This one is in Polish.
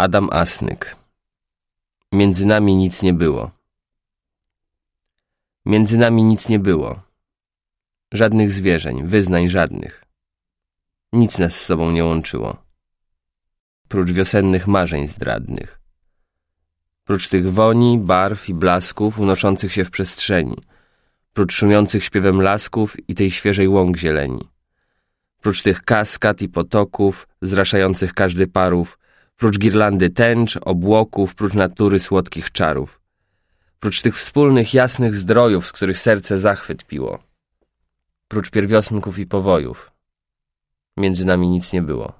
Adam Asnyk Między nami nic nie było. Między nami nic nie było. Żadnych zwierzeń, wyznań żadnych. Nic nas z sobą nie łączyło. Prócz wiosennych marzeń zdradnych. Prócz tych woni, barw i blasków unoszących się w przestrzeni. Prócz szumiących śpiewem lasków i tej świeżej łąk zieleni. Prócz tych kaskad i potoków, zraszających każdy parów, prócz girlandy tęcz, obłoków, prócz natury słodkich czarów. Prócz tych wspólnych, jasnych zdrojów, z których serce zachwyt piło. Prócz pierwiosnków i powojów. Między nami nic nie było.